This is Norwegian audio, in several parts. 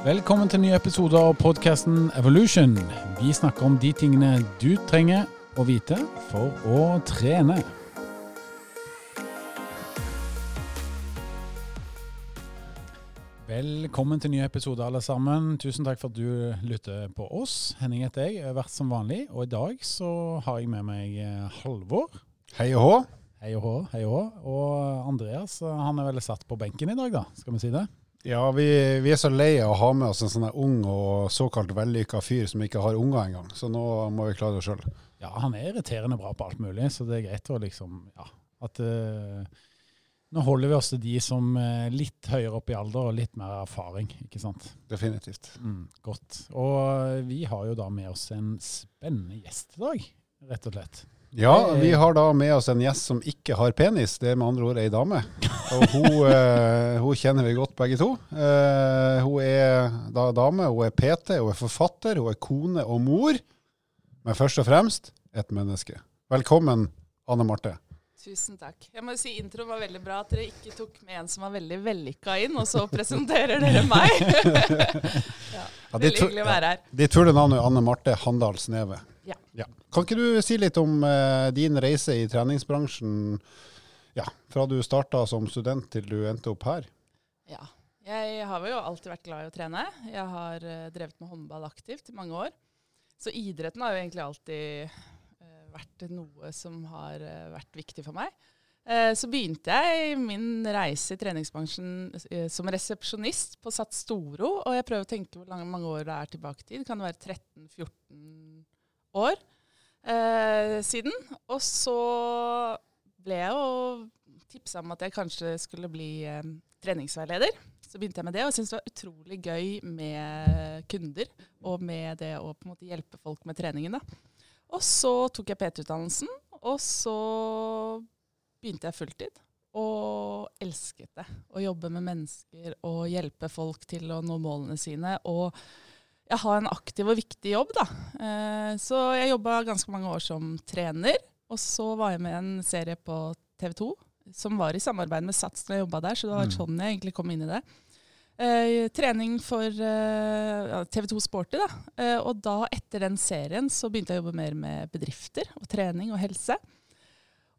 Velkommen til nye episoder av podkasten Evolution. Vi snakker om de tingene du trenger å vite for å trene. Velkommen til nye episoder, alle sammen. Tusen takk for at du lytter på oss. Henning heter jeg, jeg har vært som vanlig. Og i dag så har jeg med meg eh, Halvor. Hei og hå. Hei og hå, hei og hå. Og Andreas, eh, han er vel satt på benken i dag, da? Skal vi si det? Ja, vi, vi, er så lei av å ha med oss en sånn ung og såkalt vellykka fyr som ikke har unger engang. Så nå må vi klare det sjøl. Ja, han er irriterende bra på alt mulig, så det er greit å liksom Ja. At uh, nå holder vi oss til de som er litt høyere opp i alder og litt mer erfaring, ikke sant. Definitivt. Mm, godt. Og vi har jo da med oss en spennende gjest i dag, rett og slett. Ja, vi har da med oss en gjest som ikke har penis. Det er med andre ord ei dame. Og hun, eh, hun, kjenner vi godt begge to. Eh, hun er da dame, hun er PT, hun er forfatter, hun er kone og mor. Men først og fremst et menneske. Velkommen, Anne Marte. Tusen takk. Jeg må si Introen var veldig bra. At dere ikke tok med en som var veldig vellykka inn, og så presenterer dere meg. ja, ja, veldig hyggelig å være her. Ditt fulle navn er Anne Marte Handal Sneve. Ja. Ja. Kan ikke du si litt om eh, din reise i treningsbransjen ja, fra du starta som student til du endte opp her? Ja. Jeg har jo alltid vært glad i å trene. Jeg har eh, drevet med håndball aktivt i mange år. Så idretten har jo egentlig alltid vært noe som har eh, vært viktig for meg. Eh, så begynte jeg min reise i treningsbransjen eh, som resepsjonist på Sats Storo. Og jeg prøver å tenke hvor mange år det er tilbake i tid. Kan det være 13-14 år eh, siden? Og så ble jeg jo tipsa om at jeg kanskje skulle bli eh, treningsveileder. Så begynte jeg med det, og syntes det var utrolig gøy med kunder. Og med det å på en måte hjelpe folk med treningen. da. Og så tok jeg PT-utdannelsen, og så begynte jeg fulltid. Og elsket det. Å jobbe med mennesker og hjelpe folk til å nå målene sine. Og jeg har en aktiv og viktig jobb, da. Eh, så jeg jobba ganske mange år som trener. Og så var jeg med i en serie på TV 2 som var i samarbeid med Sats når jeg jobba der. Så det var mm. sånn jeg egentlig kom inn i det. Eh, trening for eh, TV2 Sporty. Da. Eh, og da, etter den serien, så begynte jeg å jobbe mer med bedrifter og trening og helse.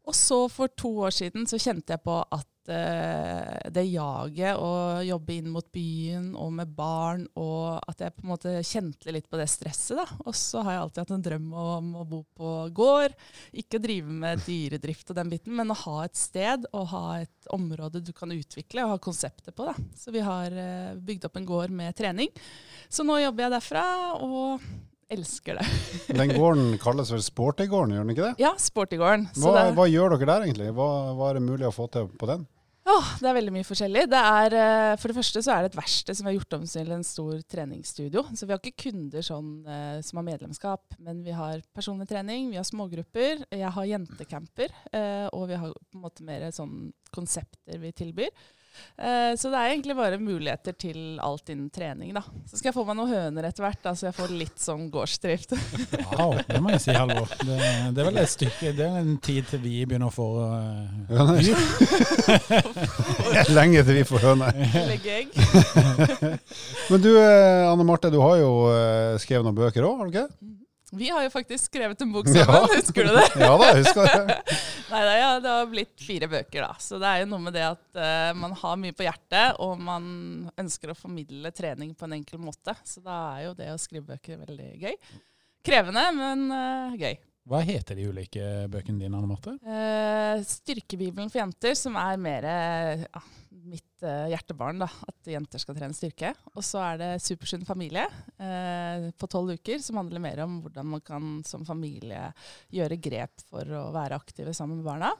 Og så for to år siden så kjente jeg på at det jaget å jobbe inn mot byen og med barn, og at jeg på en måte kjente litt på det stresset. da. Og så har jeg alltid hatt en drøm om å bo på gård. Ikke drive med dyredrift og den biten, men å ha et sted og ha et område du kan utvikle og ha konseptet på. da. Så vi har uh, bygd opp en gård med trening. Så nå jobber jeg derfra. og elsker det. den gården kalles vel Sportygården, gjør den ikke det? Ja, Sportygården. Hva, hva, gjør dere der egentlig? Hva, hva, er det mulig å få til på den? Oh, det er veldig mye forskjellig. Det er, eh, for det første så er det et verksted som vi har gjort om til en stor treningsstudio. Så vi har ikke kunder sånn, eh, som har medlemskap, men vi har personlig trening, vi har smågrupper, jeg har jentecamper, eh, og vi har på en måte mer sånn konsepter vi tilbyr. Uh, så det er egentlig bare muligheter til alt innen trening, da. Så skal jeg få meg noen høner etter hvert, da, så jeg får litt sånn gårdsdrift. wow, det må jeg si, Halvor. Det, det, er vel et stykke Det er en tid til vi begynner å få uh, Lenge til vi får høner. Legge egg. Men du eh, Anne Marte, du har jo skrevet noen bøker òg, har du ikke? Vi har jo faktisk skrevet en bok sammen, ja. husker du det? ja da, jeg husker det. Nei, det, ja, det har blitt fire bøker, da. Så det er jo noe med det at uh, man har mye på hjertet, og man ønsker å formidle trening på en enkel måte. Så da er jo det å skrive bøker veldig gøy. Krevende, men uh, gøy. Hva heter de ulike bøkene dine, Anne Marte? Uh, Styrkebibelen for jenter, som er mer uh, mitt uh, hjertebarn, da, at jenter skal trene styrke. Og så er det Supersunn familie uh, på tolv uker, som handler mer om hvordan man kan som familie gjøre grep for å være aktive sammen med barna.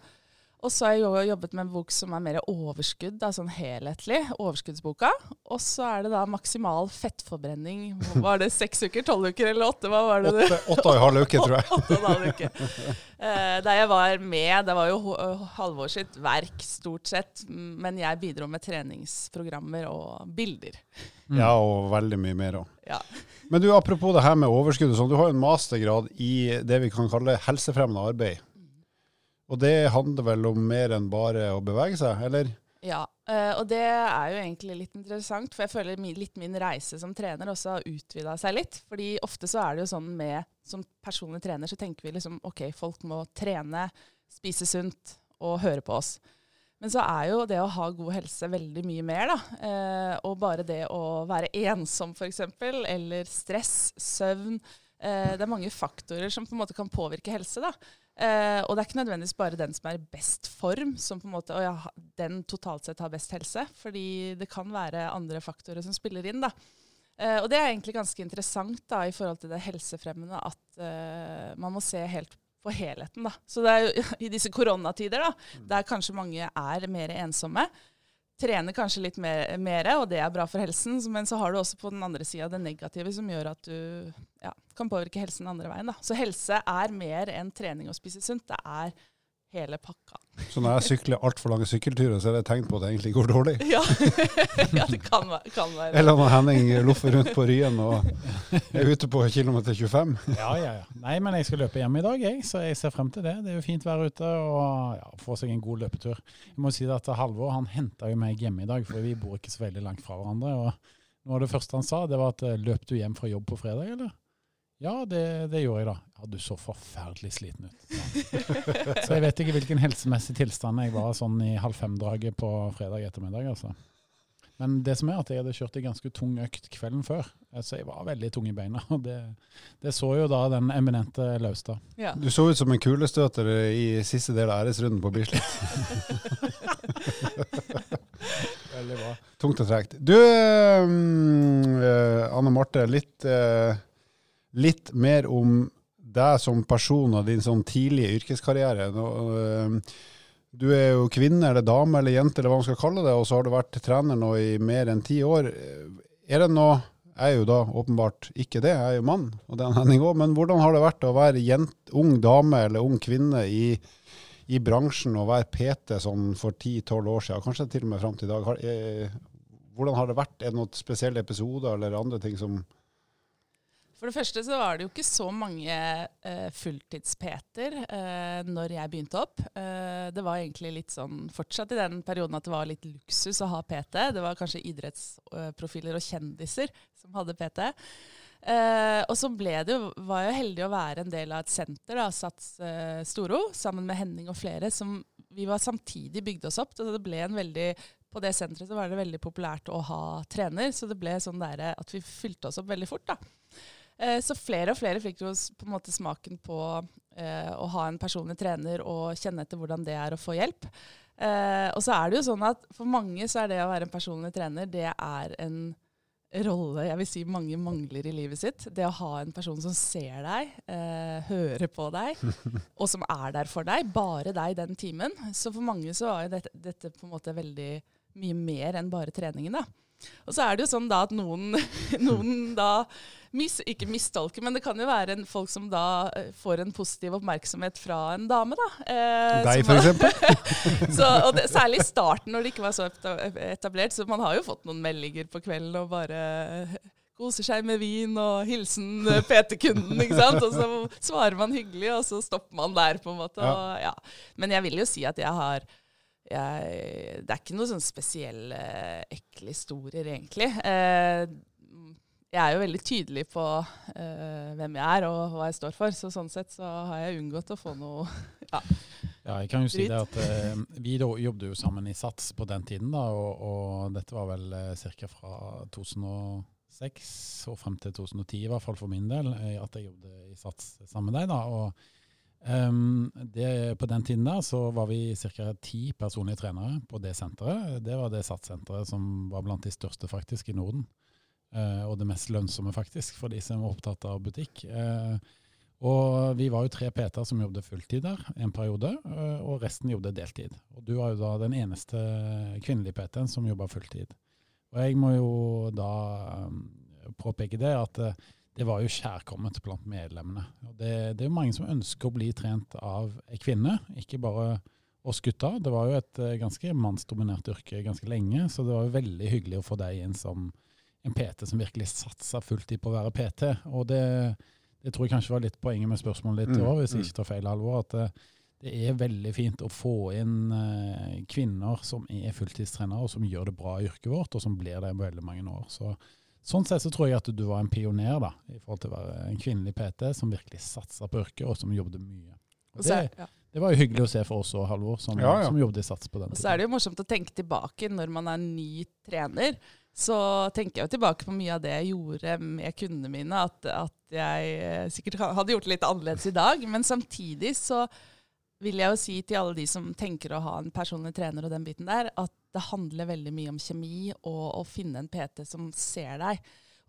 Og så har jeg jobbet med en bok som er mer overskudd, da, sånn helhetlig. Overskuddsboka. Og så er det da maksimal fettforbrenning. Var det seks uker, tolv uker eller åtte? Hva var det? Åtte, åtte og en halv uke, tror jeg. åtte og en halv uke. Uh, der jeg var med, det var jo Halvor sitt verk, stort sett. Men jeg bidro med treningsprogrammer og bilder. Mm. Ja, og veldig mye mer òg. Ja. Men du, apropos det her med overskudd, sånn, du har jo en mastergrad i det vi kan kalle helsefremmende arbeid. Og det handler vel om mer enn bare å bevege seg, eller? Ja, eh, og det er jo egentlig litt interessant, for jeg føler litt min reise som trener også har utvida seg litt. Fordi ofte så er det jo sånn med Som personlig trener så tenker vi liksom OK, folk må trene, spise sunt og høre på oss. Men så er jo det å ha god helse veldig mye mer, da. Eh, og bare det å være ensom, f.eks., eller stress, søvn. Eh, det er mange faktorer som på en måte kan påvirke helse, da. Eh, og det er ikke nødvendigvis bare den som er i best form, som på en måte, og ja, den totalt sett har best helse. Fordi det kan være andre faktorer som spiller inn. da. Uh, og det er egentlig ganske interessant da, i forhold til det helsefremmende at uh, man må se helt på helheten. da. Så det er jo i disse koronatider, da, der kanskje mange er mer ensomme, trener kanskje litt mer, mere, og det er bra for helsen, men så har du også på den andre sida det negative som gjør at du ja, kan påvirke helsen den andre veien. da. Så helse er mer enn trening og spise sunt. Det er hele pakka. Så når jeg sykler altfor lange sykkelturer, så er det et tegn på at det egentlig går dårlig. Ja, ja det kan være. Kan være. Eller når Henning loffer rundt på Ryen og er ute på kilometer 25. Ja, ja, ja. Nei, men jeg skal løpe hjem i dag, jeg, så jeg ser frem til det. Det er jo fint vær ute og ja, få seg en god løpetur. Jeg må si at Halvor han henta jo meg hjemme i dag, for vi bor ikke så veldig langt fra hverandre. og noe av det første han sa, det var at løp du hjem fra jobb på fredag, eller? Ja, det, det gjorde jeg da. Ja, du så forferdelig sliten ut. Så jeg vet ikke hvilken helsemessig tilstand jeg var sånn i halv fem-draget på fredag ettermiddag, altså. Men det som er at jeg hadde kjørt en ganske tung økt kvelden før, så jeg var veldig tung i beina. Og det, det så jo da den eminente Laustad. Ja. Du så ut som en kulestøter i siste del av æresrunden på Bislett. Veldig bra. Tungt og tregt. Du, eh, Anne Marte, litt, eh, litt mer om deg som person og din sånn tidlige yrkeskarriere. Eh, du er jo kvinne eller dame eller jente eller hva man skal kalle det, og så har du vært trener nå i mer enn ti år. Er det noe Jeg er jo da åpenbart ikke det, jeg er jo mann, og det er Henning òg, men hvordan har det vært å være jent, ung dame eller ung kvinne i, i bransjen og være PT sånn for 10-12 år siden, kanskje til og med fram til i dag? Har, er, hvordan har det vært? Er det noen spesielle episoder eller andre ting som For det første så var det jo ikke så mange eh, fulltids-Peter eh, når jeg begynte opp. Eh, det var egentlig litt sånn fortsatt i den perioden at det var litt luksus å ha PT. Det var kanskje idrettsprofiler og kjendiser som hadde PT. Eh, og så ble det jo, var jeg heldig å være en del av et senter, da, Sats Storo, sammen med Henning og flere, som vi var samtidig bygde oss opp. Så det ble en veldig på det senteret så var det veldig populært å ha trener, så det ble sånn der at vi fylte oss opp veldig fort. da. Eh, Så flere og flere fikk jo på en måte smaken på eh, å ha en personlig trener og kjenne etter hvordan det er å få hjelp. Eh, og så er det jo sånn at for mange så er det å være en personlig trener, det er en rolle jeg vil si mange mangler i livet sitt. Det å ha en person som ser deg, eh, hører på deg, og som er der for deg. Bare deg den timen. Så for mange så var jo dette, dette på en måte veldig mye mer enn bare treningen. da. Og så er det jo sånn da at noen, noen da mis, ikke mistolke, men det kan jo være en, folk som da eh, får en positiv oppmerksomhet fra en dame, da. Eh, Deg, f.eks. særlig i starten, når det ikke var så etablert. Så man har jo fått noen meldinger på kvelden og bare koser seg med vin og hilsen eh, PT-kunden, ikke sant. Og så svarer man hyggelig, og så stopper man der, på en måte. Ja. Og, ja. Men jeg vil jo si at jeg har jeg, Det er ikke noen sånn spesielle ekle historier, egentlig. Eh, jeg er jo veldig tydelig på uh, hvem jeg er og hva jeg står for, så sånn sett så har jeg unngått å få noe Ja, jeg kan jo si det at eh, Vi da jobbet jo sammen i SATS på den tiden, da, og, og dette var vel eh, ca. fra 2006 og frem til 2010, i hvert fall for min del, at jeg jobbet i SATS sammen med deg. da, og ehm, det, På den tiden da, så var vi ca. ti personlige trenere på det senteret. Det var det SATS-senteret som var blant de største faktisk i Norden. Eh, og det mest lønnsomme faktisk for de som er opptatt av butikk. Eh, og vi var jo tre PT-er som jobbet fulltid der en periode, øh, og resten jobbet deltid. Og du var jo da den eneste kvinnelige PT-en som jobba fulltid. Og jeg må jo da påpeke det at det var jo kjærkomment blant medlemmene. Og det, det er jo mange som ønsker å bli trent av ei kvinne, ikke bare oss gutta. Det var jo et ganske mannsdominert yrke ganske lenge, så det var jo veldig hyggelig å få deg inn som en PT som virkelig satsa fulltid på å være PT. Og det det tror jeg kanskje var litt poenget med spørsmålet ditt Mm, òg, hvis jeg mm. ikke tar feil alvor. At det, det er veldig fint å få inn eh, kvinner som er fulltidstrenere, og som gjør det bra i yrket vårt, og som blir det i veldig mange år. Så, sånn sett så tror jeg at du var en pioner da, i forhold til å være en kvinnelig PT som virkelig satsa på yrket, og som jobbet mye. Og det, det var jo hyggelig å se for oss òg, Halvor, som, Ja, ja. som jobbet i Sats på den Og så er det jo morsomt å tenke tilbake når man er ny trener. Så tenker jeg tilbake på mye av det jeg gjorde med kundene mine. At, at jeg eh, sikkert hadde gjort det litt annerledes i dag. Men samtidig så vil jeg jo si til alle de som tenker å ha en personlig trener og den biten der, at det handler veldig mye om kjemi og å finne en PT som ser deg.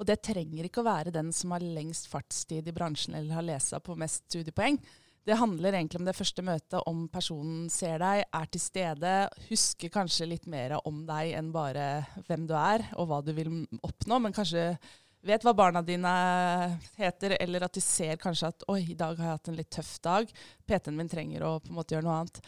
Og det trenger ikke å være den som har lengst fartstid i bransjen eller har seg på mest studiepoeng. Det handler egentlig om det første møtet, om personen ser deg, er til stede, husker kanskje litt mer om deg enn bare hvem du er og hva du vil oppnå, men kanskje vet hva barna dine heter, eller at de ser kanskje at oi, i dag har jeg hatt en litt tøff dag. PT-en min trenger å på en måte gjøre noe annet.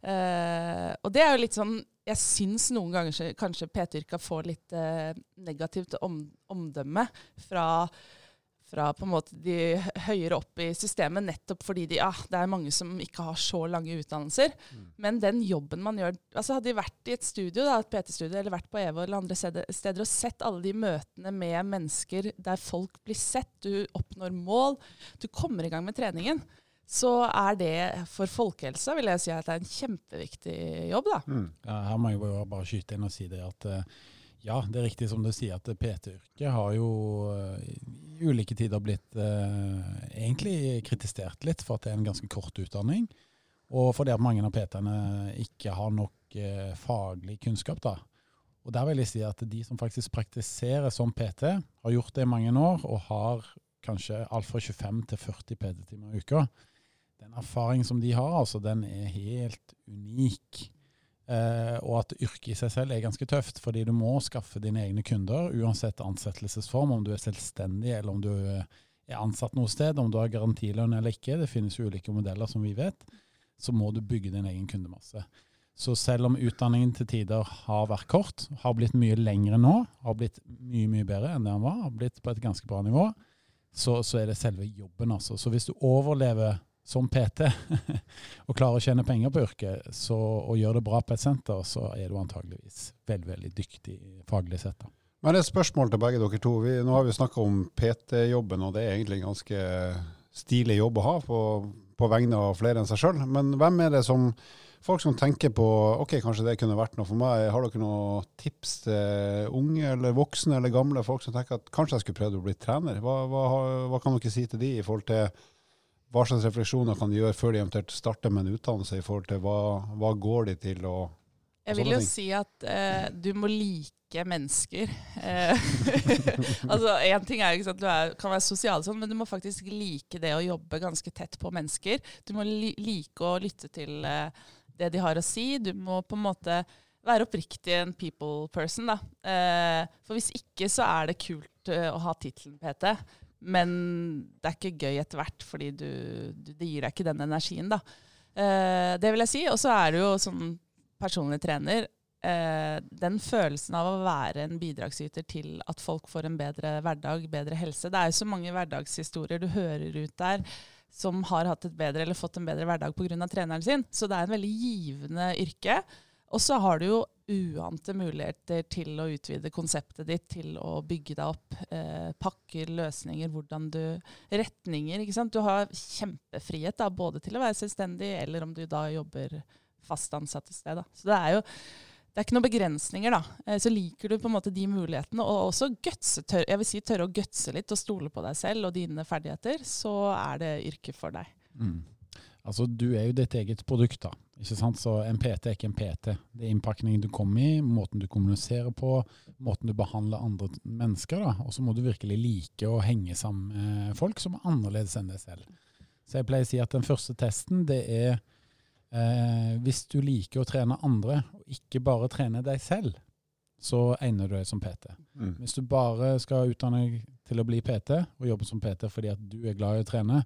Uh, og det er jo litt sånn Jeg syns noen ganger kanskje PT-yrka får litt uh, negativt om, omdømme fra fra på en måte de høyere opp i systemet, nettopp fordi de, ja, det er mange som ikke har så lange utdannelser. Men den jobben man gjør altså Hadde de vært i et studio, da, et PT-studio, eller vært på EVO eller andre steder, og sett alle de møtene med mennesker der folk blir sett, du oppnår mål, du kommer i gang med treningen, så er det for folkehelsa vil jeg si at det er en kjempeviktig jobb. da. Mm. Ja, her må jeg jo bare skyte inn og si det at eh, ja, det er riktig som du sier at PT-yrket har jo eh, ulike tider blitt eh, egentlig kritisert litt for at det er en ganske kort utdanning. Og fordi at mange av PT-ene ikke har nok eh, faglig kunnskap. da. Og der vil jeg si at de som faktisk praktiserer som PT, har gjort det i mange år og har kanskje alt fra 25 til 40 PT-timer i uka. Den erfaringen som de har, altså, den er helt unik. Eh, og at yrket i seg selv er ganske tøft, fordi du må skaffe dine egne kunder, uansett ansettelsesform, om du er selvstendig eller om du eh, er ansatt noe sted, om du har garantilønn eller ikke. Det finnes jo ulike modeller, som vi vet. Så må du bygge din egen kundemasse. Så selv om utdanningen til tider har vært kort, har blitt mye lengre nå, har blitt mye mye bedre enn det den var, har blitt på et ganske bra nivå, så, så er det selve jobben. altså. Så hvis du overlever som PT og klarer å tjene penger på yrket så, og gjør det bra på et senter, så er du antageligvis veldig veldig dyktig faglig sett. da. Men det er et spørsmål til begge dere to. Vi, nå har vi snakka om PT-jobben, og det er egentlig en ganske stilig jobb å ha på, på vegne av flere enn seg sjøl. Men hvem er det som Folk som tenker på ok, kanskje det kunne vært noe for meg. Har dere noen tips til unge eller voksne eller gamle folk som tenker at kanskje jeg skulle prøvd å bli trener? Hva, hva, hva kan dere si til de i forhold til hva slags refleksjoner kan de gjøre før de eventuelt starter med en utdannelse, i forhold til hva, hva går de til å Jeg vil jo ting. si at eh, du må like mennesker. Eh, altså, Én ting er ikke sant, du er, kan være sosial, sånn, men du må faktisk like det å jobbe ganske tett på mennesker. Du må li like å lytte til eh, det de har å si. Du må på en måte være oppriktig en people person. da. Eh, for hvis ikke så er det kult eh, å ha tittelen PT. Men det er ikke gøy etter hvert, fordi du, du, det gir deg ikke den energien. da. Eh, det vil jeg si. Og så er du jo som personlig trener eh, den følelsen av å være en bidragsyter til at folk får en bedre hverdag, bedre helse. Det er jo så mange hverdagshistorier du hører ut der som har hatt et bedre eller fått en bedre hverdag pga. treneren sin. Så det er en veldig givende yrke. Og så har du jo uante muligheter til å utvide konseptet ditt, til å bygge deg opp. Eh, pakker, løsninger, hvordan du Retninger. ikke sant? Du har kjempefrihet da, både til å være selvstendig, eller om du da jobber fast ansatt et sted. Da. Så det er jo det er ikke noen begrensninger, da. Eh, Så liker du på en måte de mulighetene, og også gutse, tør, jeg vil si tørre å gutse litt og stole på deg selv og dine ferdigheter, så er det yrket for deg. Mm. Altså, Du er jo ditt eget produkt, da. Ikke sant? Så en PT er ikke en PT. Det er innpakningen du kommer i, måten du kommuniserer på, måten du behandler andre mennesker da. Og så må du virkelig like å henge sammen med folk som er annerledes enn deg selv. Så jeg pleier å si at den første testen, det er eh, hvis du liker å trene andre, og ikke bare trene deg selv, så egner du deg som PT. Mm. Hvis du bare skal utdanne deg til å bli PT, og jobbe som PT fordi at du er glad i å trene,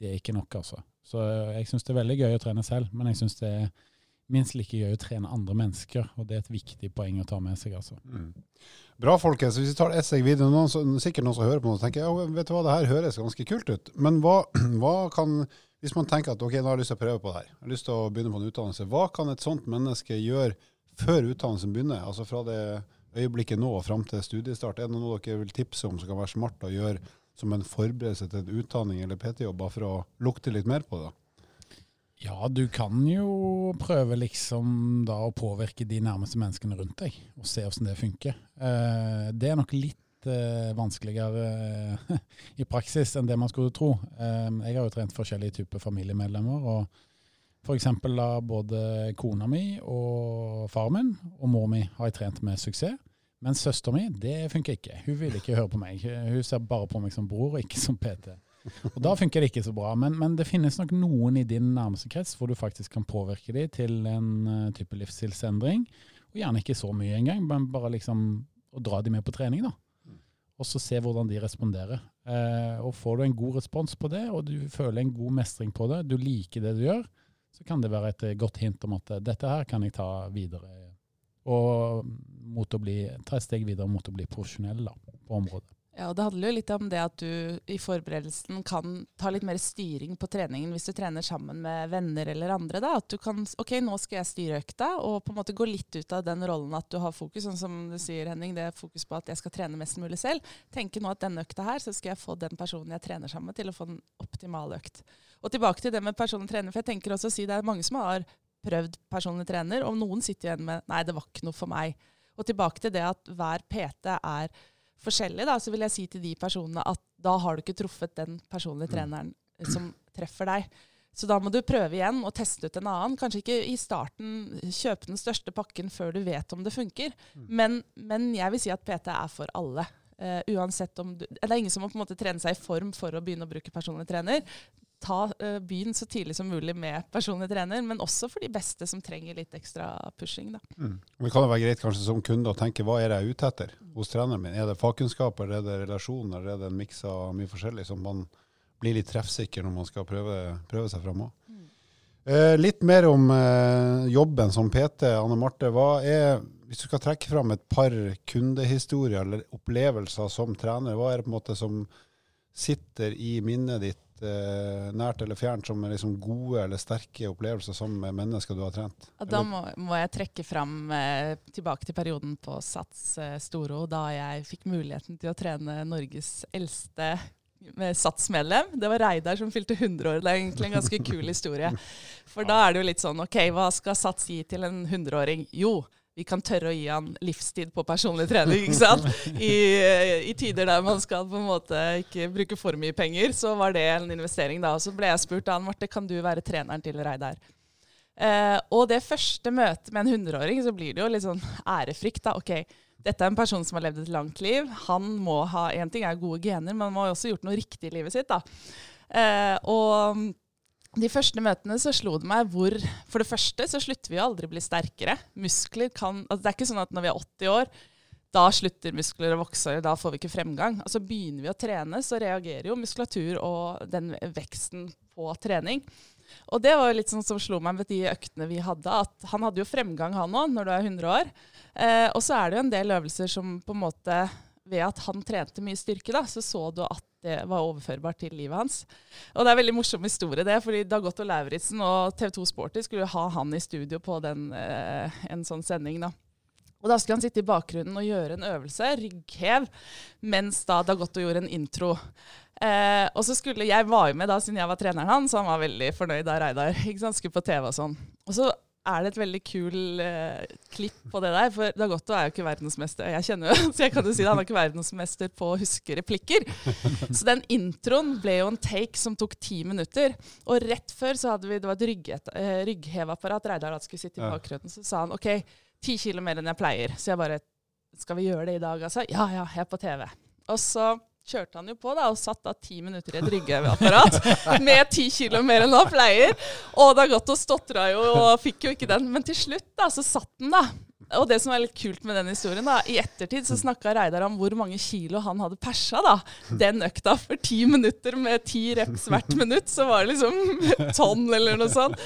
det er ikke nok, altså. Så jeg syns det er veldig gøy å trene selv, men jeg syns det er minst like gøy å trene andre mennesker, og det er et viktig poeng å ta med seg, altså. Mm. Bra, folkens. Hvis vi tar steg videre, noen sikkert noen som hører på noe tenker ja, vet du hva, det her høres ganske kult ut. Men hva, hva kan Hvis man tenker at ok, nå har jeg lyst til å prøve på det her, jeg har lyst til å begynne på en utdannelse, hva kan et sånt menneske gjøre før utdannelsen begynner? Altså fra det øyeblikket nå og fram til studiestart. Er det noe dere vil tipse om som kan være smart å gjøre som en forberedelse til en utdanning eller PT-jobb, bare for å lukte litt mer på det? Ja, du kan jo prøve liksom da å påvirke de nærmeste menneskene rundt deg, og se hvordan det funker. Eh, det er nok litt eh, vanskeligere eh, i praksis enn det man skulle tro. Jeg har jo trent forskjellige typer familiemedlemmer, og f.eks. da både kona mi og far min og mor mi har jeg trent med suksess. Men søstera mi, det funker ikke. Hun vil ikke høre på meg. Hun ser bare på meg som bror, og ikke som PT. Og Da funker det ikke så bra. Men, men, det finnes nok noen i din nærmeste krets hvor du faktisk kan påvirke dem til en uh, type livsstilsendring. Og gjerne ikke så mye engang, men bare liksom å dra dem med på trening. da. Og så se hvordan de responderer. Eh, og Får du en god respons på det, og du føler en god mestring på det, du liker det du gjør, så kan det være et godt hint om at dette her kan jeg ta videre. Og mot å bli, ta et steg videre mot å bli profesjonell da, på området. Ja, og Det handler jo litt om det at du i forberedelsen kan ta litt mer styring på treningen hvis du trener sammen med venner eller andre. da, At du kan OK, nå skal jeg styre økta, og på en måte gå litt ut av den rollen at du har fokus, sånn som du sier, Henning, det er fokus på at jeg skal trene mest mulig selv. Tenke nå at denne økta her, så skal jeg få den personen jeg trener sammen med, til å få en optimal økt. Og tilbake til det med personlig trener, for jeg tenker også å si det er mange som har prøvd personlig trener, og noen sitter igjen med nei, det var ikke noe for meg. Og tilbake til det at hver PT er forskjellig, da, så vil jeg si til de personene at da har du ikke truffet den personlige mm. treneren som treffer deg. Så da må du prøve igjen og teste ut en annen. Kanskje ikke i starten kjøpe den største pakken før du vet om det funker. Mm. Men, men jeg vil si at PT er for alle. Uh, uansett om du, det er ingen som må på en måte trene seg i form for å begynne å bruke personlig trener ta uh, byen så tidlig som mulig med personlig trener, men også for de beste som trenger litt ekstra pushing. Da. Mm. Det kan jo være greit kanskje som kunde å tenke hva er det jeg er ute etter hos treneren min? Er det fagkunnskaper, er det relasjoner, er det en miks av mye forskjellig som man blir litt treffsikker når man skal prøve, prøve seg fram òg? Mm. Uh, litt mer om eh, jobben som PT. Anne Marte, hva er, hvis du skal trekke fram et par kundehistorier eller opplevelser som trener, hva er det på en måte som sitter i minnet ditt eh, nært eller fjernt som er liksom gode eller sterke opplevelser sammen med mennesker du har trent? Ja, da må, må, jeg trekke fram eh, tilbake til perioden på Sats eh, Storo, da jeg fikk muligheten til å trene Norges eldste med Sats-medlem. Det var Reidar som fylte 100 år. Det er egentlig en ganske kul historie. For da er det jo litt sånn OK, hva skal Sats gi til en 100-åring? Jo, vi kan tørre å gi han livstid på personlig trening. ikke sant? I, I, tider der man skal på en måte ikke bruke for mye penger, så var det en investering. da. Og så ble jeg spurt av Marte kan du være treneren til Reidar. Eh, og det første møtet med en hundreåring, så blir det jo litt sånn ærefrykt. da. Ok, dette er en person som har levd et langt liv. Han må ha, Én ting er gode gener, men han må også ha gjort noe riktig i livet sitt. da. Eh, og de første møtene så slo det meg hvor For det første så slutter vi jo aldri å bli sterkere. Muskler kan altså Det er ikke sånn at når vi er 80 år, da slutter muskler å vokse, da får vi ikke fremgang. Altså Begynner vi å trene, så reagerer jo muskulatur og den veksten på trening. Og det var jo litt sånn som slo meg med de øktene vi hadde, at han hadde jo fremgang, han òg, når du er 100 år. Eh, og så er det jo en del øvelser som på en måte Ved at han trente mye styrke, da, så så du at det var overførbart til livet hans. Og det er en veldig morsom historie, det. fordi Dagotto Lauritzen og TV 2 Sporty skulle ha han i studio på den, eh, en sånn sending. da. Og Da skulle han sitte i bakgrunnen og gjøre en øvelse, rygghev, mens da Dagotto gjorde en intro. Eh, og så skulle, Jeg var jo med da siden jeg var treneren hans, så han var veldig fornøyd da Reidar ikke sant, skulle på TV og sånn. Og så er det et veldig kul uh, klipp på det der. For Dagotto er jo ikke verdensmester. Jeg kjenner jo, så jeg kan jo si det, han er ikke verdensmester på å huske replikker. Så den introen ble jo en take som tok ti minutter. Og rett før så hadde vi, det var et rygg, uh, ryggheveapparat Reidar skulle sitte i bakgrunnen. Så sa han OK, ti kilo mer enn jeg pleier. Så jeg bare Skal vi gjøre det i dag, altså? Ja ja, jeg er på TV. Og så kjørte han jo på da, og satt da ti minutter i et ryggeapparat med ti kilo mer enn han pleier. Og det har gått og stotra jo og fikk jo ikke den. Men til slutt da, så satt den, da. Og det som er litt kult med den historien, da, i ettertid så snakka Reidar om hvor mange kilo han hadde persa da. Den økta for ti minutter med ti reps hvert minutt, så var det liksom tonn eller noe sånt.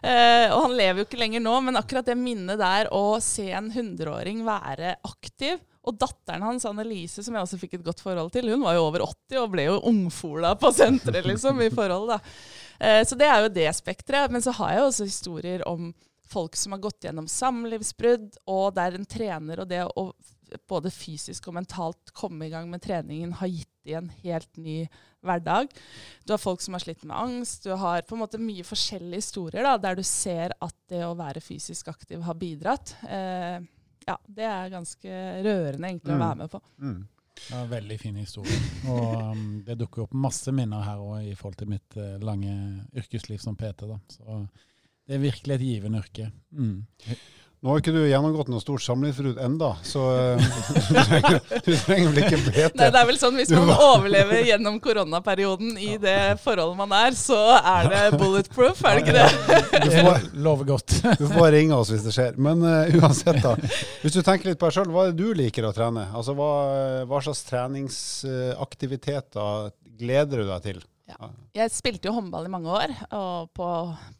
Eh, og han lever jo ikke lenger nå, men akkurat det minnet der å se en hundreåring være aktiv og datteren hans, Annelise, som jeg også fikk et godt forhold til, hun var jo over 80 og ble jo ungfola på senteret, liksom, i forhold, da. Eh, så det er jo det spekteret. Men så har jeg også historier om folk som har gått gjennom samlivsbrudd, og der en trener og det å både fysisk og mentalt komme i gang med treningen har gitt de en helt ny hverdag. Du har folk som har slitt med angst. Du har på en måte mye forskjellige historier da, der du ser at det å være fysisk aktiv har bidratt. Eh, ja, det er ganske rørende egentlig å Mm. være med på. Mm. en veldig fin historie. Og um, det dukker opp masse minner her òg i forhold til mitt uh, lange yrkesliv som PT. da. Så det er virkelig et givende yrke. Mm. Nå har ikke du gjennomgått noe stort samlivsbrudd enda, så eh, du, trenger, du trenger vel ikke Nei, det er vel sånn Hvis man overlever gjennom koronaperioden i det forholdet man er, så er det bulletproof, er det ikke det? Du får får, lover godt. du får bare ringe oss hvis det skjer. Men uh, uansett, da. Hvis du tenker litt på deg sjøl, hva er det du liker å trene? Altså, Hva, hva slags treningsaktiviteter gleder du deg til? Jeg spilte jo håndball i mange år, og på,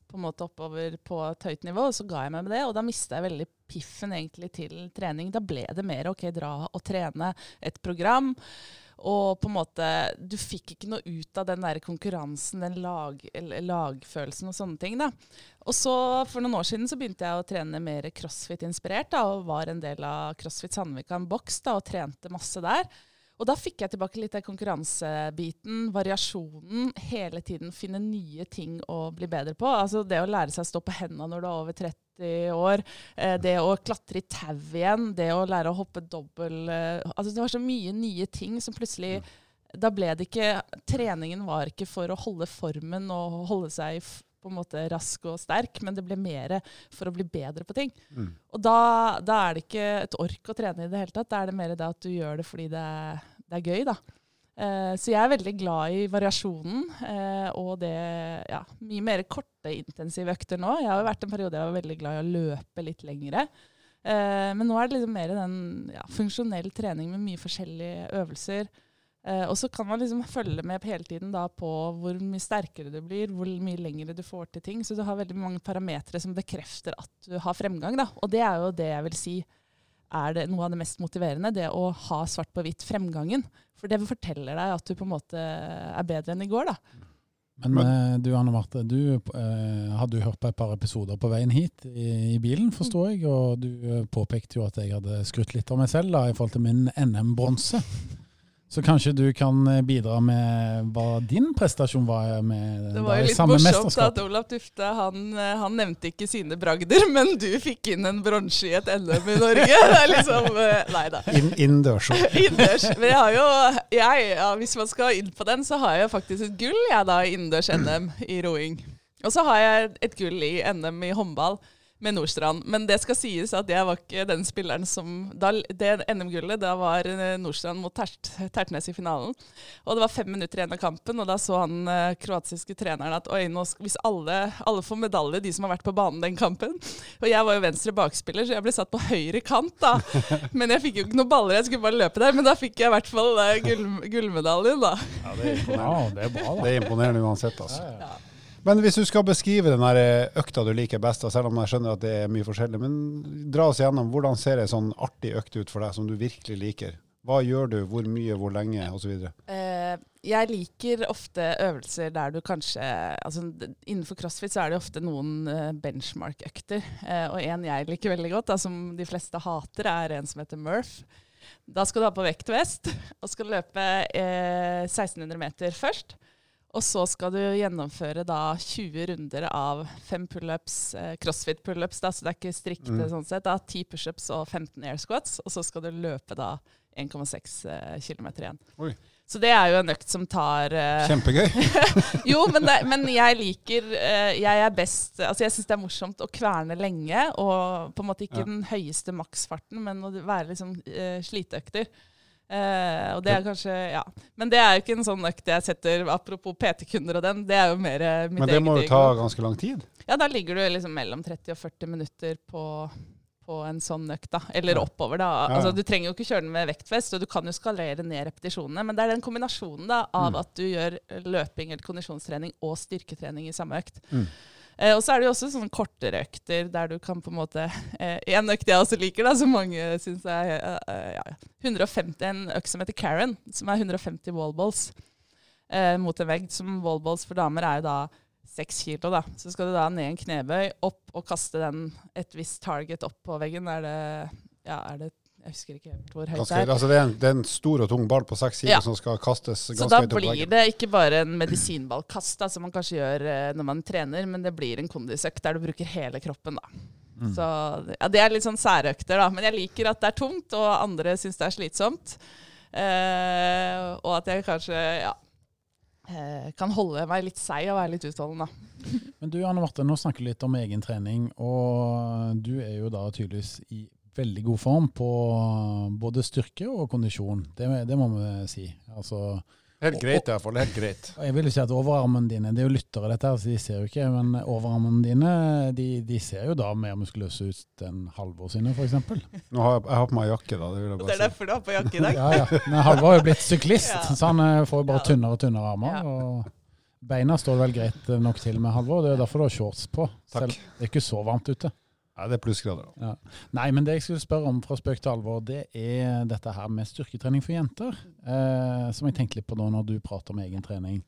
på en måte oppover på et høyt nivå. Så ga jeg meg med det, og da mista jeg veldig piffen egentlig til trening. Da ble det mer OK, dra og trene et program. Og på en måte, du fikk ikke noe ut av den der konkurransen, den lag, lagfølelsen og sånne ting. da. Og så For noen år siden så begynte jeg å trene mer crossfit-inspirert, da, og var en del av CrossFit Sandvika en boks da, og trente masse der. Og da fikk jeg tilbake litt av konkurransebiten, variasjonen, hele tiden finne nye ting å bli bedre på. Altså det å lære seg å stå på hendene når du er over 30 år, eh, det å klatre i tau igjen, det å lære å hoppe dobbel eh, Altså det var så mye nye ting som plutselig Da ble det ikke Treningen var ikke for å holde formen og holde seg f- på en måte rask og sterk, men det ble mer for å bli bedre på ting. Mm. Og da, da er det ikke et ork å trene i det hele tatt. Da er det mer det at du gjør det fordi det er, det er gøy, da. Eh, så jeg er veldig glad i variasjonen eh, og det ja, mye mer korte, intensive økter nå. Jeg har jo vært en periode jeg var veldig glad i å løpe litt lengre. Eh, men nå er det liksom mer den ja, funksjonell trening med mye forskjellige øvelser. Eh, og så kan man liksom følge med hele tiden da på hvor mye sterkere du blir, hvor mye lengre du får til ting. Så du har veldig mange parametere som bekrefter at du har fremgang. Da. Og det er jo det jeg vil si er det noe av det mest motiverende. Det å ha svart på hvitt fremgangen. For det forteller deg at du på en måte er bedre enn i går. da. Men eh, du Anne Marte, du eh, hadde jo hørt på et par episoder på veien hit i, i bilen, forstår jeg. Og du eh, påpekte jo at jeg hadde skrutt litt av meg selv da, i forhold til min NM-bronse. Så kanskje du kan eh, bidra med hva din prestasjon var med Det var jo litt samme morsomt mesterskap. at Olav Tufte han, eh, han nevnte ikke sine bragder, men du fikk inn en bronse i et NM i Norge. Det er liksom eh, Nei da. Inn, innendørs. Innendørs. Men jeg har jo jeg, ja, Hvis man skal inn på den, så har jeg faktisk et gull jeg da i innendørs-NM i roing. Og så har jeg et gull i NM i håndball med Nordstrand. Men det skal sies at jeg var ikke den spilleren som da, Det NM-gullet, da var eh, Nordstrand mot Tert, Tertnes i finalen. Og det var fem minutter igjen av kampen, og da så han eh, kroatiske treneren at oi, nå, hvis alle, alle får medalje, de som har vært på banen den kampen Og jeg var jo venstre bakspiller, så jeg ble satt på høyre kant, da. Men jeg fikk jo ikke noen baller, jeg skulle bare løpe der. Men da fikk jeg i hvert fall eh, gull, gullmedaljen, da. Ja, det er imponerende. Ja, det er bra, da. Det er imponerende uansett, altså. Ja, ja. Men hvis du skal beskrive den eh, økta du liker best, selv om jeg skjønner at det er mye forskjellig, men dra oss gjennom hvordan ser ei sånn artig økt ut for deg som du virkelig liker? Hva gjør du, hvor mye, hvor lenge, osv.? Eh, jeg liker ofte øvelser der du kanskje altså Innenfor crossfit så er det ofte noen eh, benchmark-økter. Og en jeg liker veldig godt, da, som de fleste hater, er en som heter Murph. Da skal du ha på vektvest og skal løpe eh, 1600 meter først. Og så skal du gjennomføre da 20 runder av fem pullups, eh, crossfit-pullups, da, så det er ikke strikte Mm. sånn sett. da, 10 pushups og 15 air squats, og så skal du løpe da 1,6 eh, km igjen. Oi. Så det er jo en økt som tar uh... Kjempegøy. Jo, men, det, men jeg liker uh, Jeg er best Altså jeg syns det er morsomt å kverne lenge, og på en måte ikke Ja. den høyeste maksfarten, men å være liksom uh, sliteøkter. Eh, og det er kanskje Ja. Men det er jo ikke en sånn økt jeg setter Apropos PT-kunder og den, det er jo mer eh, mitt Men det må jo ta ganske lang tid. Ja, da ligger du liksom mellom 30 og 40 minutter på, på en sånn økt, da. Eller oppover, da. Ja. Altså, du trenger jo ikke kjøre den med vektfest, og du kan jo skalere ned repetisjonene. Men det er den kombinasjonen da, av Mm. at du gjør løping eller kondisjonstrening og styrketrening i samme økt. Mm. Eh, og så er det jo også sånne kortere økter der du kan på en måte eh, En økt jeg også liker, da, som mange syns er eh, eh, ja, 150, En økt som heter Karen, som er 150 wallballs mot en vegg. Som wallballs for damer er jo da seks kilo. da. Så skal du da ned en knebøy, opp og kaste den et visst target opp på veggen. Er det Ja, er det Jeg husker ikke helt hvor høyt Ganske, det er. altså det, er en, det er en stor og tung ball på seks sider Ja. som skal kastes ganske da høyt opp blir veggen. det ikke bare en medisinballkast, da, som man kanskje gjør eh, når man trener, men det blir en kondisøkt der du bruker hele kroppen. da. Mm. Så ja, Det er litt sånn særøkter, da. Men jeg liker at det er tungt, og andre syns det er slitsomt. Eh, og at jeg kanskje ja, eh, kan holde meg litt seig og være litt utholdende. Men du Anne Marte, nå snakker du litt om egen trening, og du er jo da tydeligvis i veldig god form på både styrke og kondisjon. Det, det må vi si. Altså, Helt greit i hvert fall. Helt greit. og jeg vil jo si at overarmene dine, det er jo lyttere dette, så de ser jo ikke, men overarmene dine de, de ser jo da mer muskuløse ut enn Halvor sine, f.eks. Nå har jeg, jeg har på meg jakke, da. Det vil jeg bare det er si. derfor du har på jakke i dag. Ja, ja. Men Halvor er jo blitt syklist, Ja. så han eh, får jo bare tynnere og tynnere armer. Ja. og Beina står vel greit nok til med Halvor, det er derfor du har shorts på. Takk. Selv, det er ikke så varmt ute. Nei, det er plussgrader. da. Nei, men det jeg skulle spørre om fra spøk til alvor, det er dette her med styrketrening for jenter. Eh, som jeg tenkte litt på da når du prater om egen trening.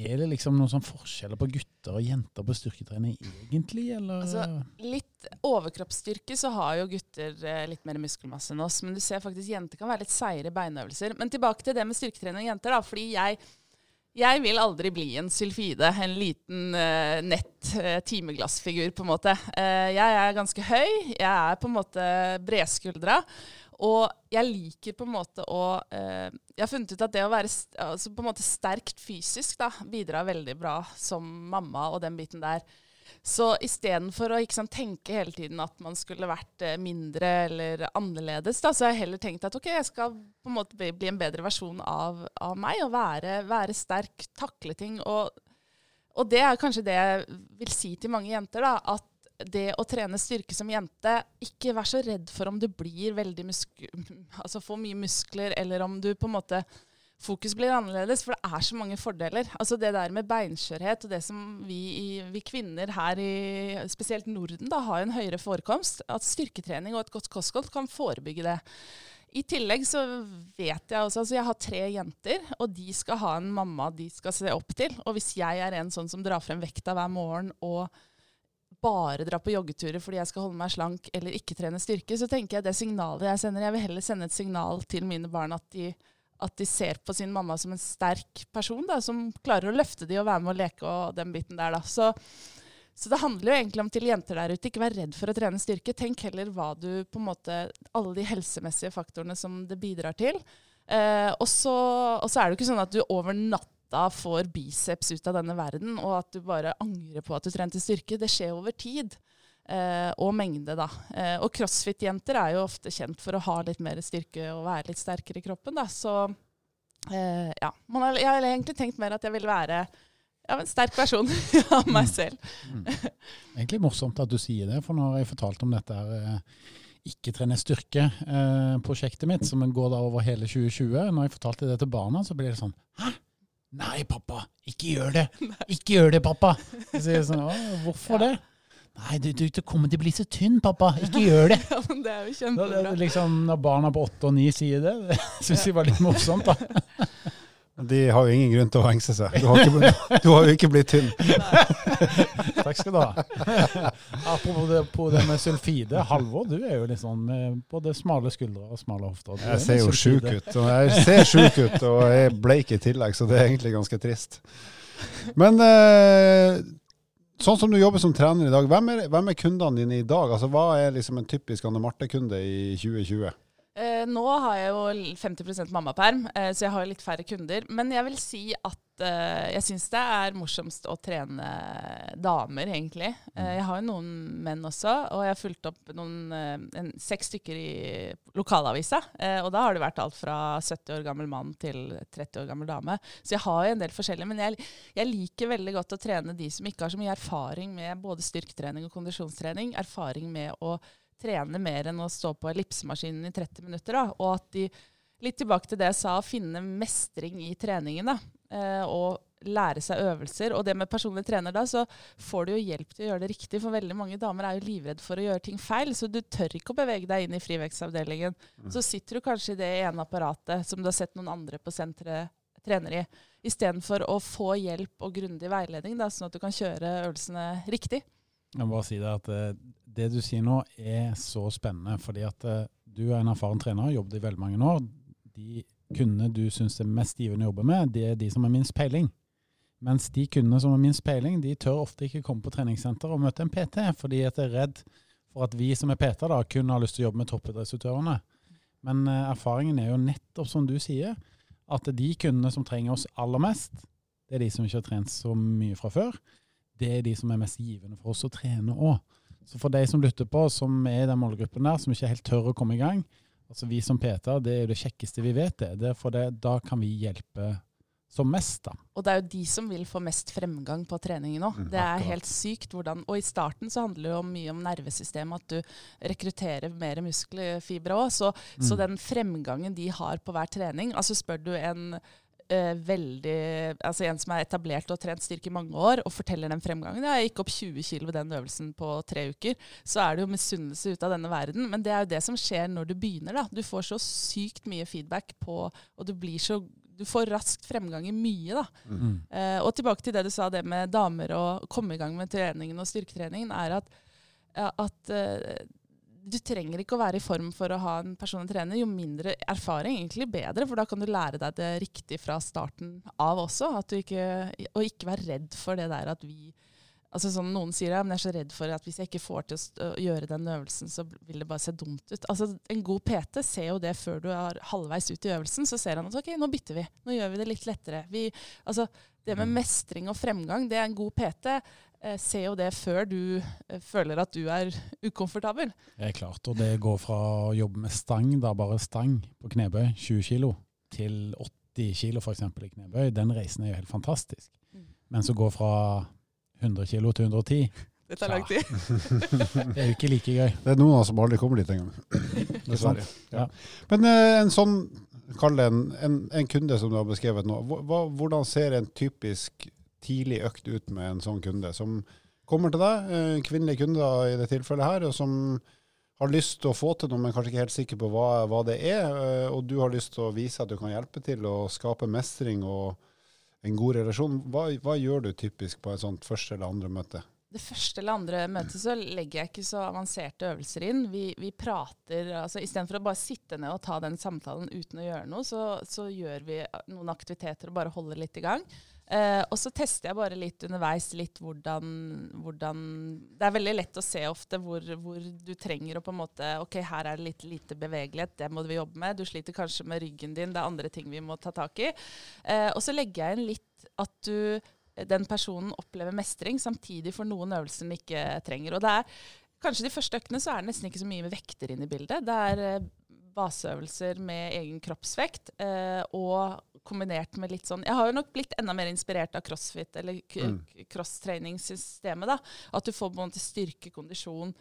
Er det liksom noen sånn forskjeller på gutter og jenter på styrketrening egentlig, eller? Altså, Litt overkroppsstyrke så har jo gutter eh, litt mer muskelmasse enn oss. Men du ser faktisk jenter kan være litt seigere i beinøvelser. Men tilbake til det med styrketrening og jenter. da, fordi jeg, jeg vil aldri bli en sylfide, en liten uh, nett uh, timeglassfigur, på en måte. Uh, jeg er ganske høy, jeg er på en måte bredskuldra. Og jeg liker på en måte å Jeg har funnet ut at det å være altså sterkt fysisk da, bidrar veldig bra som mamma og den biten der. Så istedenfor å sant, tenke hele tiden at man skulle vært eh, mindre eller annerledes, da, så har jeg heller tenkt at ok, jeg skal på en måte bli, en bedre versjon av, av meg og være, være sterk, takle ting. Og, og det er kanskje det jeg vil si til mange jenter, da, at det å trene styrke som jente, ikke vær så redd for om du blir veldig musk altså får mye muskler, eller om du på en måte fokus blir annerledes, for det er så mange fordeler. Altså Det der med beinskjørhet og det som vi, vi kvinner her i spesielt Norden da, har en høyere forekomst, at styrketrening og et godt kosthold kan forebygge det. I tillegg så vet jeg også, altså jeg har tre jenter, og de skal ha en mamma de skal se opp til. Og hvis jeg er en sånn som drar frem vekta hver morgen og bare dra på joggeturer fordi jeg skal holde meg slank eller ikke trene styrke, så tenker jeg det signalet jeg sender Jeg vil heller sende et signal til mine barn at de, at de ser på sin mamma som en sterk person da, som klarer å løfte de og være med å leke og den biten der. da. Så, så det handler jo egentlig om til jenter der ute, ikke vær redd for å trene styrke. Tenk heller hva du på en måte Alle de helsemessige faktorene som det bidrar til. Eh, og, så, er det jo ikke sånn at du over natta får biceps ut av denne verden, og at du bare angrer på at du trente styrke. Det skjer over tid. Eh, og mengde, da. Uh, og crossfit-jenter er jo ofte kjent for å ha litt mer styrke og være litt sterkere i kroppen. Da. Så uh, ja. Man har, jeg har egentlig tenkt mer at jeg vil være ja, en sterk versjon av meg selv. Mm. Egentlig morsomt at du sier det, for nå har jeg fortalt om dette her ikke trene styrke-prosjektet mitt, som går da over hele 2020. Når jeg fortalte det til barna, så blir det sånn Hæ? Nei, pappa, ikke gjør det! Ikke gjør det, pappa! Så jeg sånn, Hvorfor hvorfor det? Nei, du, du, du kommer til å bli så tynn, pappa. Ikke gjør det! Ja, men det er jo Da, det, kjempebra. er liksom, når barna på åtte og ni sier det, det syns jeg var litt morsomt. da. De har jo ingen grunn til å hengse seg. Du har, ikke, du har jo ikke blitt tynn. Takk skal du ha. Apropos det, på det med sulfide. Halvor, du er jo litt sånn med både smale skuldre og smale hofter. Du er Jeg ser jo sjuk ut. Og jeg ser sjuk ut, og jeg er bleik i tillegg, så det er egentlig ganske trist. Men eh, sånn som du jobber som trener i dag, hvem er, hvem er kundene dine i dag? Altså, Hva er liksom en typisk Anne Marte-kunde i 2020? Eh, nå har jeg jo l- 50 mammaperm, eh, så jeg har litt færre kunder. Men jeg vil si at eh, jeg syns det er morsomst å trene damer, egentlig. Eh, jeg har jo noen menn også, og jeg har fulgt opp noen, en, seks stykker i lokalavisa. Og da har det vært alt fra 70 år gammel mann til 30 år gammel dame. Så jeg har jo en del forskjellige. Men jeg, jeg liker veldig godt å trene de som ikke har så mye erfaring med både styrketrening og kondisjonstrening. Erfaring med å trene mer enn å stå på ellipsemaskinen i 30 minutter. Da. Og at de, litt tilbake til det jeg sa, finne mestring i treningen. Da. Eh, og lære seg øvelser. Og det med personlig trener da, så får du jo hjelp til å gjøre det riktig. For veldig mange damer er jo livredde for å gjøre ting feil, så du tør ikke å bevege deg inn i frivekstavdelingen. Mm. Så sitter du kanskje i det ene apparatet som du har sett noen andre på senteret trener i, istedenfor å få hjelp og grundig veiledning, da, sånn at du kan kjøre øvelsene riktig. Jeg må bare si Det at eh, det du sier nå er så spennende, fordi at eh, du er en erfaren trener, har jobbet i veldig mange år. De kundene du syns er mest givende å jobbe med, det er de som har minst peiling. Mens de kundene som har minst peiling, de tør ofte ikke komme på treningssenter og møte en PT, fordi at de er redd for at vi som er PT, da, kun har lyst til å jobbe med toppidrettsutøverne. Men uh, erfaringen er jo nettopp som du sier, at de kundene som trenger oss aller mest, det er de som ikke har trent så mye fra før. Det er de som er mest givende for oss å trene òg. Så for de som lytter på, som er i den målgruppen der, som ikke helt tør å komme i gang, altså vi som PT, det er jo det kjekkeste vi vet det. det, for det da kan vi hjelpe som mest. da. Og det er jo de som vil få mest fremgang på treningen òg. Mm, det er helt sykt hvordan Og i starten så handler det jo mye om nervesystemet, at du rekrutterer mer muskelfibre òg. Så, mm. så, den fremgangen de har på hver trening Altså spør du en uh, veldig Altså en som er etablert og trent styrke i mange år, og forteller den fremgangen Ja, jeg gikk opp 20 kg ved den øvelsen på tre uker. Så er det jo misunnelse ut av denne verden. Men det er jo det som skjer når du begynner, da. Du får så sykt mye feedback på Og du blir så du får raskt fremgang i mye. da. Mm. Eh, og tilbake til det du sa, det med damer og komme i gang med treningen og styrketreningen, er at, at uh, du trenger ikke å være i form for å ha en personlig trener. Jo mindre erfaring, egentlig bedre, for da kan du lære deg det riktig fra starten av også. Ikke, og ikke være redd for det der at vi Altså sånn Noen sier ja, men jeg er så redd for at hvis jeg ikke får til å gjøre den øvelsen, så vil det bare se dumt ut. Altså En god PT ser jo det før du er halvveis ut i øvelsen. Så ser han at ok, nå bytter vi. Nå gjør vi det litt lettere. Vi, altså Det med mm. mestring og fremgang, det er en god PT. Eh, ser jo det før du eh, føler at du er ukomfortabel. Det er klart. Og det går fra å jobbe med stang, da bare stang på knebøy, 20 kg, til 80 kg f.eks. i knebøy. Den reisen er jo helt fantastisk. Mm. Men så går fra 100 kilo til 110. Det tar lang tid. det er jo ikke like gøy. Det er noen av oss som aldri kommer dit engang. Dessverre. Ja. Men uh, en sånn, kall det en, en, en, kunde som du har beskrevet nå. Hvordan ser en typisk tidlig økt ut med en sånn kunde, som kommer til deg, kvinnelige kunder i det tilfellet her, og som har lyst til å få til noe, men kanskje ikke helt sikker på hva, hva det er, eh, og du har lyst til å vise at du kan hjelpe til å skape mestring og en god relasjon. Hva, hva, gjør du typisk på et sånt første eller andre møte? Det første eller andre møtet så legger jeg ikke så avanserte øvelser inn. Vi, vi prater, altså Istedenfor å bare sitte ned og ta den samtalen uten å gjøre noe, så, så gjør vi noen aktiviteter og bare holder litt i gang. Uh, og så tester jeg bare litt underveis litt hvordan, hvordan, Det er veldig lett å se ofte hvor, hvor, du trenger å på en måte OK, her er det litt lite bevegelighet, det må vi jobbe med. Du sliter kanskje med ryggen din, det er andre ting vi må ta tak i. Uh, og så legger jeg inn litt at du, den personen opplever mestring, samtidig for noen øvelser den ikke trenger. Og det er kanskje de første øktene så er det nesten ikke så mye med vekter inn i bildet. Det er uh, baseøvelser med egen kroppsvekt og kombinert med litt sånn Jeg har jo nok blitt enda mer inspirert av crossfit, eller mm. crosstreningssystemet, da, At du får på en måte styrke, kondisjon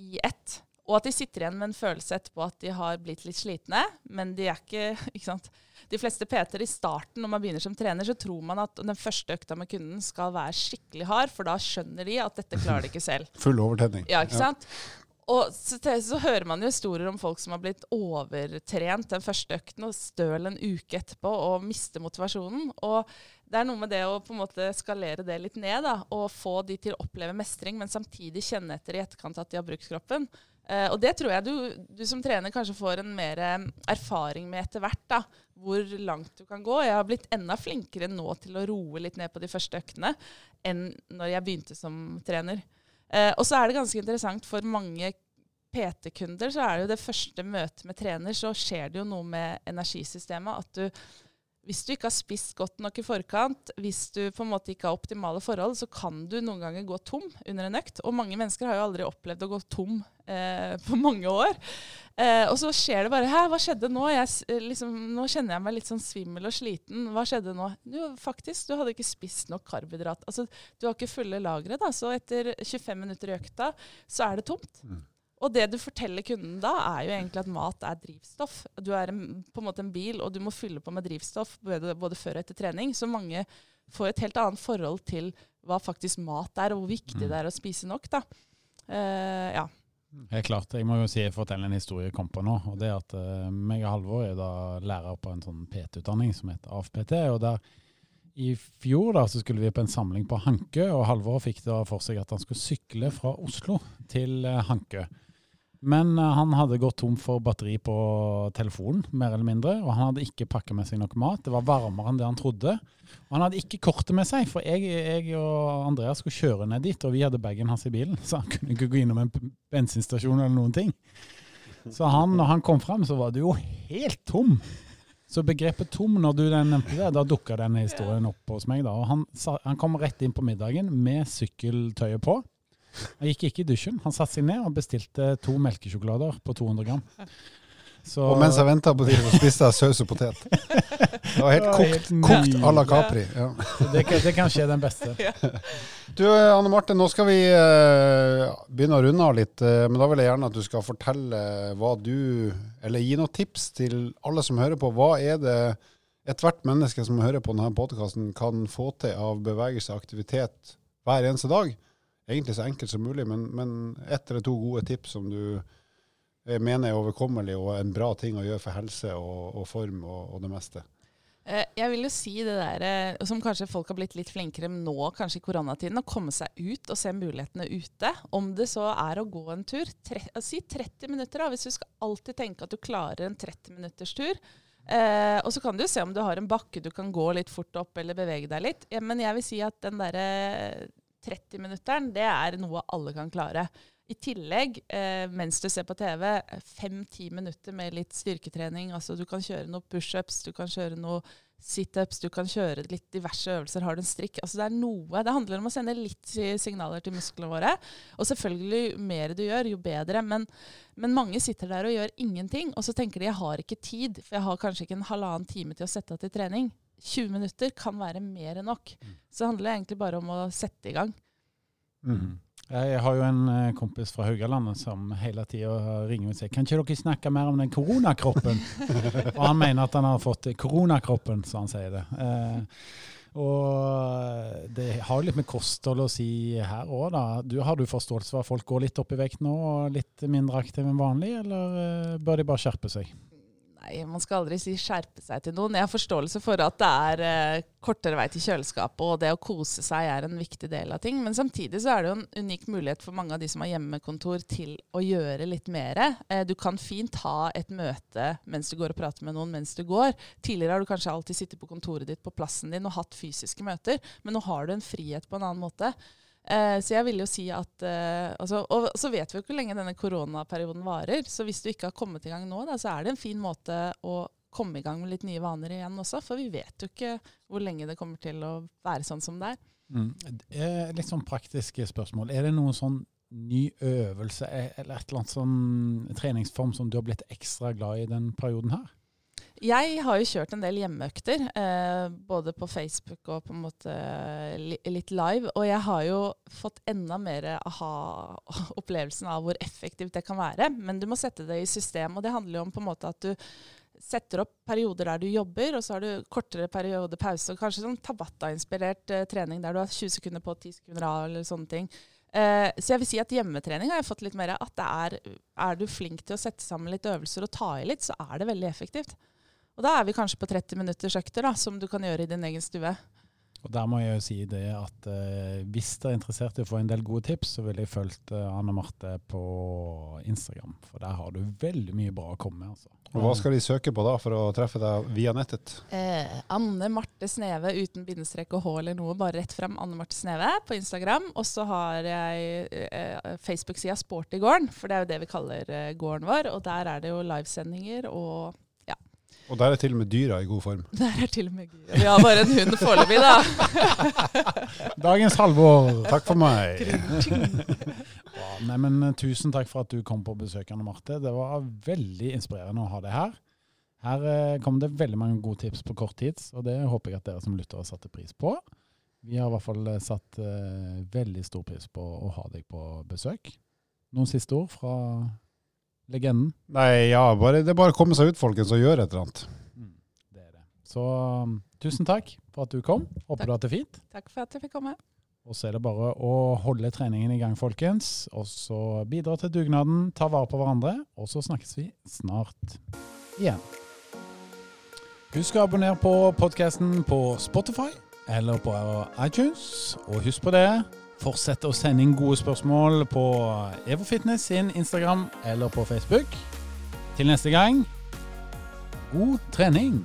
i ett. Og at de sitter igjen med en følelse etterpå at de har blitt litt slitne. Men de er ikke, ikke sant? De fleste PT-er i starten når man begynner som trener, så tror man at den første økta med kunden skal være skikkelig hard, for da skjønner de at dette klarer de ikke selv. Full overtenning. Ja, ikke sant? Ja. Og så, så, hører man jo historier om folk som har blitt overtrent den første økten og støl en uke etterpå og mister motivasjonen. Og det er noe med det å på en måte skalere det litt ned da, og få de til å oppleve mestring, men samtidig kjenne etter i etterkant at de har brukt kroppen. Eh, og det tror jeg du, du, som trener kanskje får en mer eh, erfaring med etter hvert. da, Hvor langt du kan gå. Jeg har blitt enda flinkere nå til å roe litt ned på de første øktene enn når jeg begynte som trener. Eh, og så er det ganske interessant for mange PT-kunder, så er det jo det første møtet med trener, så skjer det jo noe med energisystemet. At du, hvis du ikke har spist godt nok i forkant, hvis du på en måte ikke har optimale forhold, så kan du noen ganger gå tom under en økt. Og mange mennesker har jo aldri opplevd å gå tom eh, på mange år. Eh, og så skjer det bare Hæ, hva skjedde nå? Jeg, eh, liksom, nå kjenner jeg meg litt sånn svimmel og sliten. Hva skjedde nå? Du, faktisk, du hadde ikke spist nok karbohydrat. Altså, du har ikke fulle lagre, da. Så etter 25 minutter i økta, så er det tomt. Mm. Og det du forteller kunden da, er jo egentlig at mat er drivstoff. Du er en, på en måte en bil, og du må fylle på med drivstoff både, både før og etter trening. Så mange får et helt annet forhold til hva faktisk mat er, og hvor viktig Mm. det er å spise nok. da. Uh, ja. Helt klart. Jeg må jo si, fortelle en historie jeg kom på nå. og det er at uh, meg og Halvor er da lærer på en sånn PT-utdanning som heter AFPT. og der I fjor da, så skulle vi på en samling på Hankø, og Halvor fikk da for seg at han skulle sykle fra Oslo til uh, Hankø. Men uh, han hadde gått tom for batteri på telefonen, mer eller mindre. Og han hadde ikke pakka med seg noe mat. Det var varmere enn det han trodde. Og han hadde ikke kortet med seg, for jeg, jeg og Andreas skulle kjøre ned dit, og vi hadde bagen hans i bilen, så han kunne ikke gå innom en bensinstasjon eller noen ting. Så han, når han kom frem, så var det jo helt tom. Så begrepet 'tom', når du nevnte det, da dukka den historien opp hos meg. da. Og han, han kom rett inn på middagen med sykkeltøyet på. Han gikk ikke i dusjen. Han satte seg ned og bestilte to melkesjokolader på 200 gram. Så, Og mens jeg venta på de, så spiste jeg saus og potet. Det var helt kokt, kokt à la Capri. Ja. det, kan- det kan skje den beste. Du Anne Marte, nå skal vi eh, begynne å runde av litt. eh, men da vil jeg gjerne at du skal fortelle hva du Eller gi noen tips til alle som hører på. Hva er det ethvert menneske som hører på denne podkasten kan få til av bevegelse og aktivitet hver eneste dag? Egentlig så enkelt som mulig, men, men ett eller to gode tips som du eh, mener er overkommelig og en bra ting å gjøre for helse og, og form og, og det meste. Eh, Jeg vil jo si det der eh, som kanskje folk har blitt litt flinkere med nå, kanskje i koronatiden, å komme seg ut og se mulighetene ute. Om det så er å gå en tur. Tre, si 30 minutter, da, hvis du skal alltid tenke at du klarer en 30 minutters tur. Eh, og så kan du se om du har en bakke du kan gå litt fort opp eller bevege deg litt. Men jeg vil si at den derre 30-minutteren, det er noe alle kan klare. I tillegg, eh, mens du ser på TV, fem-ti minutter med litt styrketrening. Altså du kan kjøre noen pushups, du kan kjøre noen situps, du kan kjøre litt diverse øvelser. Har du en strikk? Altså det er noe. Det handler om å sende litt signaler til musklene våre. Og selvfølgelig, jo mer du gjør, jo bedre. Men, men mange sitter der og gjør ingenting, og så tenker de jeg har ikke tid, for jeg har kanskje ikke en halvannen time til å sette av til trening. 20 minutter kan være mer enn nok. Så det handler egentlig bare om å sette i gang. Mm. Jeg har jo en eh, kompis fra Haugalandet som hele tida ringer og sier Kan ikke dere snakke mer om den koronakroppen? og han mener at han har fått koronakroppen, så han sier det. Eh, og det har jo litt med kosthold å si her òg, da. Du, har du forståelse for at folk går litt opp i vekt nå og litt mindre aktive enn vanlig, eller eh, bør de bare skjerpe seg? Nei, man skal aldri si skjerpe seg til noen. Jeg har forståelse for at det er eh, kortere vei til kjøleskapet, og det å kose seg er en viktig del av ting. Men samtidig så er det jo en unik mulighet for mange av de som har hjemmekontor til å gjøre litt mer. Eh, du kan fint ha et møte mens du går og prater med noen mens du går. Tidligere har du kanskje alltid sittet på kontoret ditt på plassen din og hatt fysiske møter, men nå har du en frihet på en annen måte. Eh, så jeg vil jo si at eh, altså, Og så vet vi jo ikke hvor lenge denne koronaperioden varer. Så hvis du ikke har kommet i gang nå, da, så er det en fin måte å komme i gang med litt nye vaner igjen også. For vi vet jo ikke hvor lenge det kommer til å være sånn som det er. Mm. Litt sånn praktiske spørsmål. Er det noen sånn ny øvelse eller et eller annet sånn treningsform som du har blitt ekstra glad i den perioden her? Jeg har jo kjørt en del hjemmeøkter, eh, både på Facebook og på en måte li, litt live. Og jeg har jo fått enda mer aha-opplevelsen av hvor effektivt det kan være. Men du må sette det i system. Og det handler jo om på en måte at du setter opp perioder der du jobber, og så har du kortere periode pause. og Kanskje sånn Tabata-inspirert eh, trening der du har 20 sekunder på, 10 sekunder av, eller sånne ting. Eh, så jeg vil si at hjemmetrening har jeg fått litt mer av. At er, er du flink til å sette sammen litt øvelser og ta i litt, så er det veldig effektivt. Og da er vi kanskje på 30 minutters økter, da, som du kan gjøre i din egen stue. Og Der må jeg jo si det at eh, hvis dere er interessert i å få en del gode tips, så ville jeg fulgt eh, Anne Marte på Instagram. For der har du veldig mye bra å komme med. Altså. Og Hva skal de søke på da for å treffe deg via nettet? Eh, Anne Marte Sneve uten bindestrek og H eller noe, bare rett frem Anne Marte Sneve på Instagram. Og så har jeg eh, Facebook-sida Sportygården, for det er jo det vi kaller eh, gården vår. Og der er det jo livesendinger og Og der er til og med dyra i god form. der er til og med dyra. Vi har bare en hund foreløpig, da. Dagens halvår! Takk for meg. Ja, nei, men eh, Tusen takk for at du kom på besøk, Anne Marte. Det var veldig inspirerende å ha deg her. Her eh, kom det veldig mange gode tips på kort tid, og det håper jeg at dere som lyttere satte pris på. Vi har i hvert fall eh, satt eh, veldig stor pris på å ha deg på besøk. Noen siste ord fra legenden? Nei, ja, bare, det er bare å komme seg ut, folkens, og gjøre et eller annet. Det er det. Så um, tusen takk for at du kom. Håper Takk. du har hatt det fint. Takk for at jeg fikk komme. Og så er det bare å holde treningen i gang, folkens. Og så bidra til dugnaden, ta vare på hverandre, og så snakkes vi snart igjen. Husk å abonnere på podkasten på Spotify eller på iTunes. Og husk på det, fortsett å sende inn gode spørsmål på Evo Fitness sin Instagram eller på Facebook. Til neste gang, god trening!